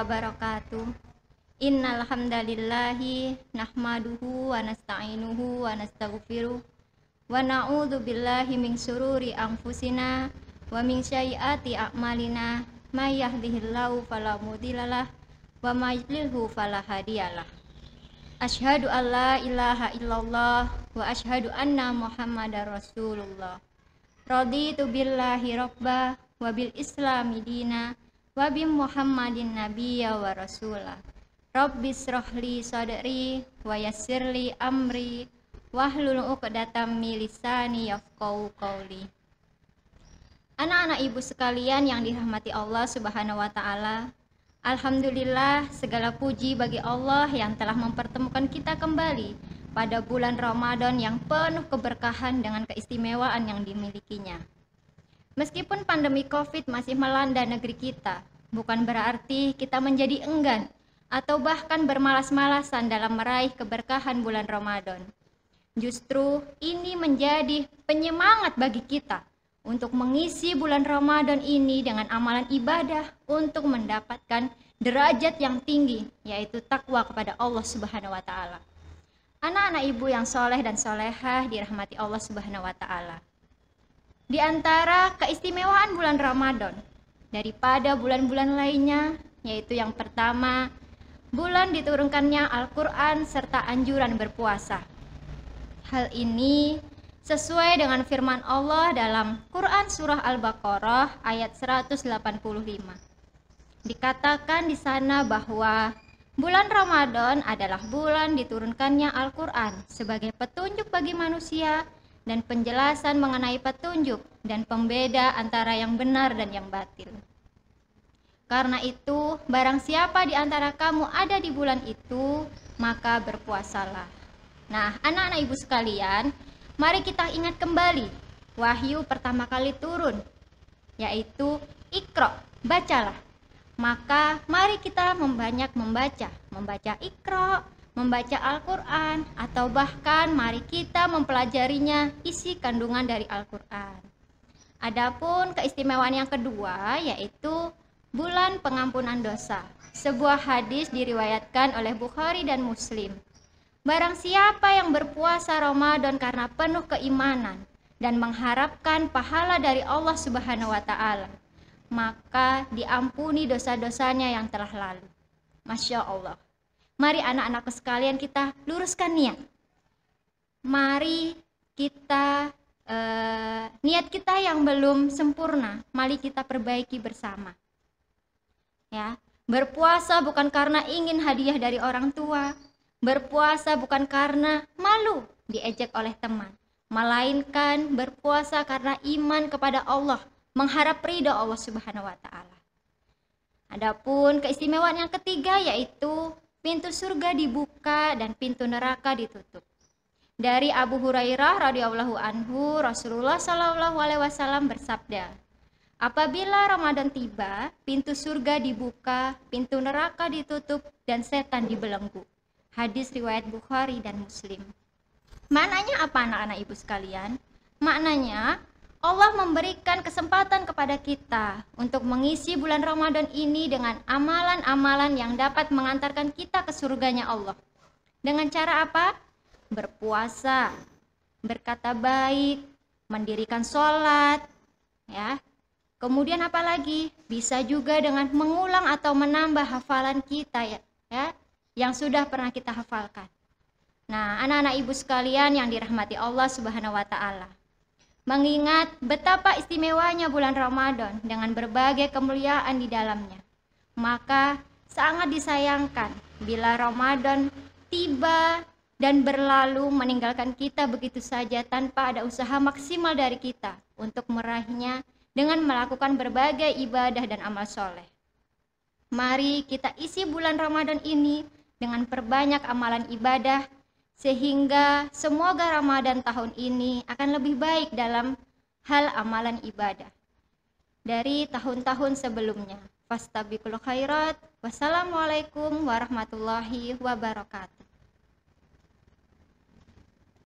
Wabarakatuh. Innal hamdalillahi nahmaduhu wa nasta'inuhu wa nastaghfiruh wa na'udzu billahi min syururi anfusina wa min sayyiati a'malina may yahdihillahu fala mudhillalah wa may yudlilhu fala hadiyalah. Asyhadu an la ilaha illallah wa asyhadu anna Muhammadar Rasulullah. Raditu billahi rabba wa bil islami dina wa bi Muhammadin nabiyya wa rasulah. Rabbi srohli sadri wa yassirli amri wahlul uqdatam min lisani yafqahu qawli. Anak-anak ibu sekalian yang dirahmati Allah Subhanahu wa taala, Alhamdulillah segala puji bagi Allah yang telah mempertemukan kita kembali pada bulan Ramadan yang penuh keberkahan dengan keistimewaan yang dimilikinya. Meskipun pandemi Covid masih melanda negeri kita, bukan berarti kita menjadi enggan atau bahkan bermalas-malasan dalam meraih keberkahan bulan Ramadan. Justru ini menjadi penyemangat bagi kita untuk mengisi bulan Ramadan ini dengan amalan ibadah untuk mendapatkan derajat yang tinggi yaitu takwa kepada Allah Subhanahu wa taala. Anak-anak ibu yang soleh dan solehah dirahmati Allah Subhanahu wa taala. Di antara keistimewaan bulan Ramadan daripada bulan-bulan lainnya yaitu yang pertama bulan diturunkannya Al-Qur'an serta anjuran berpuasa. Hal ini sesuai dengan firman Allah dalam Quran Surah Al-Baqarah ayat 185. Dikatakan di sana bahwa bulan Ramadan adalah bulan diturunkannya Al-Quran sebagai petunjuk bagi manusia dan penjelasan mengenai petunjuk dan pembeda antara yang benar dan yang batil. Karena itu, barang siapa di antara kamu ada di bulan itu, maka berpuasalah. Nah, anak-anak ibu sekalian, Mari kita ingat kembali wahyu pertama kali turun, yaitu Iqra, bacalah. Maka mari kita membanyak membaca, membaca Iqra, membaca Al-Quran, atau bahkan mari kita mempelajarinya isi kandungan dari Al-Quran. Adapun keistimewaan yang kedua yaitu bulan pengampunan dosa. Sebuah hadis diriwayatkan oleh Bukhari dan Muslim. Barang siapa yang berpuasa Ramadan karena penuh keimanan dan mengharapkan pahala dari Allah Subhanahu wa taala, maka diampuni dosa-dosanya yang telah lalu. Masya Allah. Mari anak-anakku sekalian kita luruskan niat. Mari kita eh, niat kita yang belum sempurna, mari kita perbaiki bersama. Ya, berpuasa bukan karena ingin hadiah dari orang tua, Berpuasa bukan karena malu diejek oleh teman, melainkan berpuasa karena iman kepada Allah, mengharap ridho Allah Subhanahu wa taala. Adapun keistimewaan yang ketiga yaitu pintu surga dibuka dan pintu neraka ditutup. Dari Abu Hurairah radhiyallahu anhu, Rasulullah shallallahu alaihi wasallam bersabda, Apabila Ramadan tiba, pintu surga dibuka, pintu neraka ditutup, dan setan dibelenggu. Hadis riwayat Bukhari dan Muslim. Maknanya apa anak-anak ibu sekalian? Maknanya Allah memberikan kesempatan kepada kita untuk mengisi bulan Ramadan ini dengan amalan-amalan yang dapat mengantarkan kita ke surganya Allah. Dengan cara apa? Berpuasa, berkata baik, mendirikan sholat, ya. Kemudian apa lagi? Bisa juga dengan mengulang atau menambah hafalan kita ya, ya yang sudah pernah kita hafalkan. Nah, anak-anak ibu sekalian yang dirahmati Allah Subhanahu wa taala. Mengingat betapa istimewanya bulan Ramadan dengan berbagai kemuliaan di dalamnya, maka sangat disayangkan bila Ramadan tiba dan berlalu meninggalkan kita begitu saja tanpa ada usaha maksimal dari kita untuk meraihnya dengan melakukan berbagai ibadah dan amal soleh. Mari kita isi bulan Ramadan ini dengan perbanyak amalan ibadah sehingga semoga Ramadan tahun ini akan lebih baik dalam hal amalan ibadah dari tahun-tahun sebelumnya. Fastabiqul khairat. Wassalamualaikum warahmatullahi wabarakatuh.